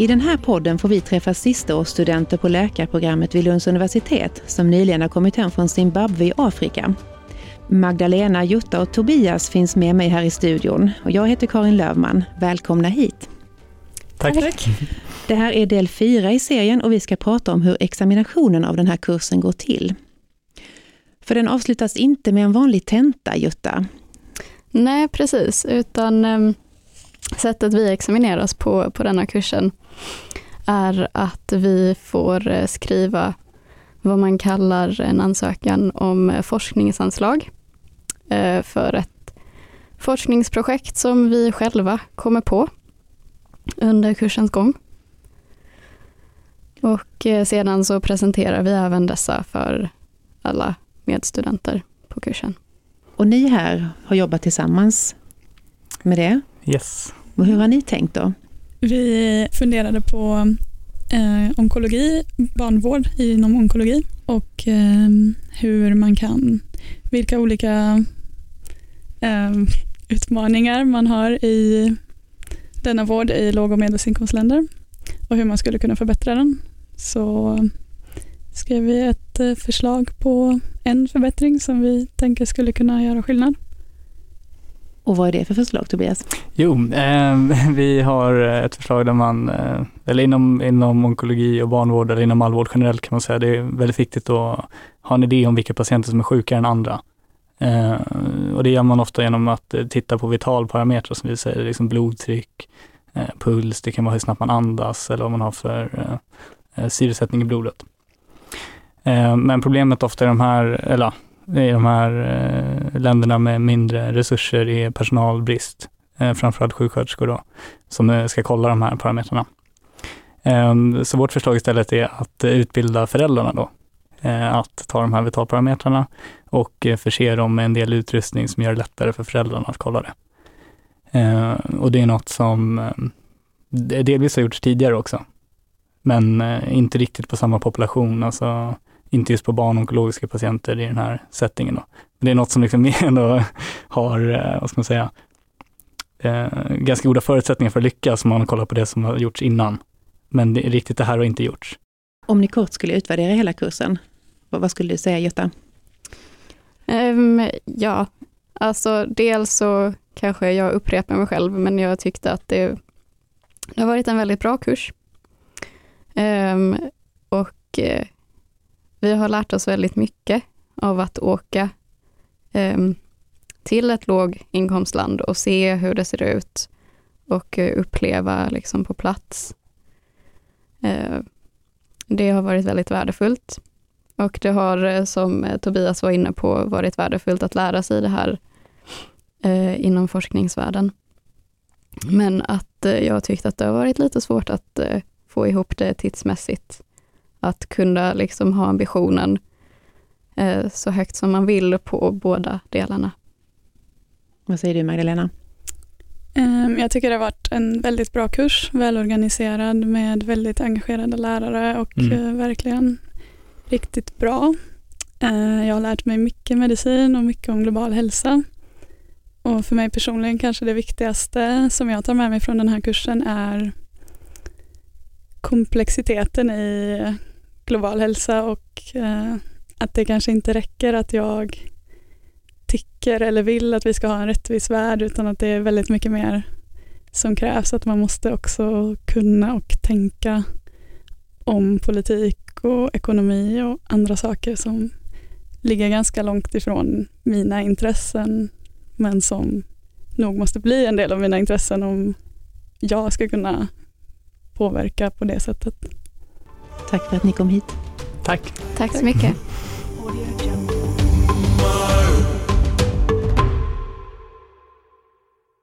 I den här podden får vi träffa sistaårsstudenter på läkarprogrammet vid Lunds universitet som nyligen har kommit hem från Zimbabwe i Afrika. Magdalena, Jutta och Tobias finns med mig här i studion och jag heter Karin Lövman. Välkomna hit! Tack. Tack. Det här är del fyra i serien och vi ska prata om hur examinationen av den här kursen går till. För den avslutas inte med en vanlig tenta, Jutta. Nej, precis, utan um, sättet vi examineras på, på denna kursen är att vi får eh, skriva vad man kallar en ansökan om eh, forskningsanslag eh, för ett forskningsprojekt som vi själva kommer på under kursens gång. Och sedan så presenterar vi även dessa för alla medstudenter på kursen. Och ni här har jobbat tillsammans med det? Yes. Och hur har ni tänkt då? Vi funderade på eh, onkologi, barnvård inom onkologi och eh, hur man kan, vilka olika eh, utmaningar man har i denna vård i låg och medelinkomstländer och hur man skulle kunna förbättra den. Så skrev vi ett eh, förslag på en förbättring som vi tänker skulle kunna göra skillnad. Och vad är det för förslag Tobias? Jo, eh, vi har ett förslag där man, eh, eller inom, inom onkologi och barnvård eller inom all vård generellt kan man säga, det är väldigt viktigt att ha en idé om vilka patienter som är sjukare än andra. Eh, och det gör man ofta genom att eh, titta på vitalparametrar som vi säger, liksom blodtryck, eh, puls, det kan vara hur snabbt man andas eller vad man har för eh, eh syresättning i blodet. Eh, men problemet ofta i de här, eller i de här eh, länderna med mindre resurser är personalbrist, eh, framförallt sjuksköterskor då, som eh, ska kolla de här parametrarna. Ehm, så vårt förslag istället är att utbilda föräldrarna då, eh, att ta de här vitalparametrarna och eh, förse dem med en del utrustning som gör det lättare för föräldrarna att kolla det. Ehm, och det är något som delvis har gjorts tidigare också, men inte riktigt på samma population. Alltså inte just på barnonkologiska patienter i den här settingen. Då. Men det är något som liksom ändå har, eh, vad ska man säga, eh, ganska goda förutsättningar för att lyckas om man kollar på det som har gjorts innan. Men det, riktigt det här har inte gjorts. Om ni kort skulle utvärdera hela kursen, vad, vad skulle du säga Götta? Um, ja, alltså dels så kanske jag upprepar mig själv, men jag tyckte att det, det har varit en väldigt bra kurs. Um, och uh, vi har lärt oss väldigt mycket av att åka eh, till ett låginkomstland och se hur det ser ut och eh, uppleva liksom på plats. Eh, det har varit väldigt värdefullt. Och det har, eh, som eh, Tobias var inne på, varit värdefullt att lära sig det här eh, inom forskningsvärlden. Men att eh, jag tyckte att det har varit lite svårt att eh, få ihop det tidsmässigt att kunna liksom ha ambitionen eh, så högt som man vill på båda delarna. Vad säger du Magdalena? Ehm, jag tycker det har varit en väldigt bra kurs, välorganiserad med väldigt engagerade lärare och mm. Eh, verkligen riktigt bra. Eh, jag har lärt mig mycket medicin och mycket om global hälsa. Och för mig personligen kanske det viktigaste som jag tar med mig från den här kursen är komplexiteten i global hälsa och eh, att det kanske inte räcker att jag tycker eller vill att vi ska ha en rättvis värld utan att det är väldigt mycket mer som krävs. Att man måste också kunna och tänka om politik och ekonomi och andra saker som ligger ganska långt ifrån mina intressen men som nog måste bli en del av mina intressen om jag ska kunna påverka på det sättet. Tack för att ni kom hit. Tack. Tack så mycket.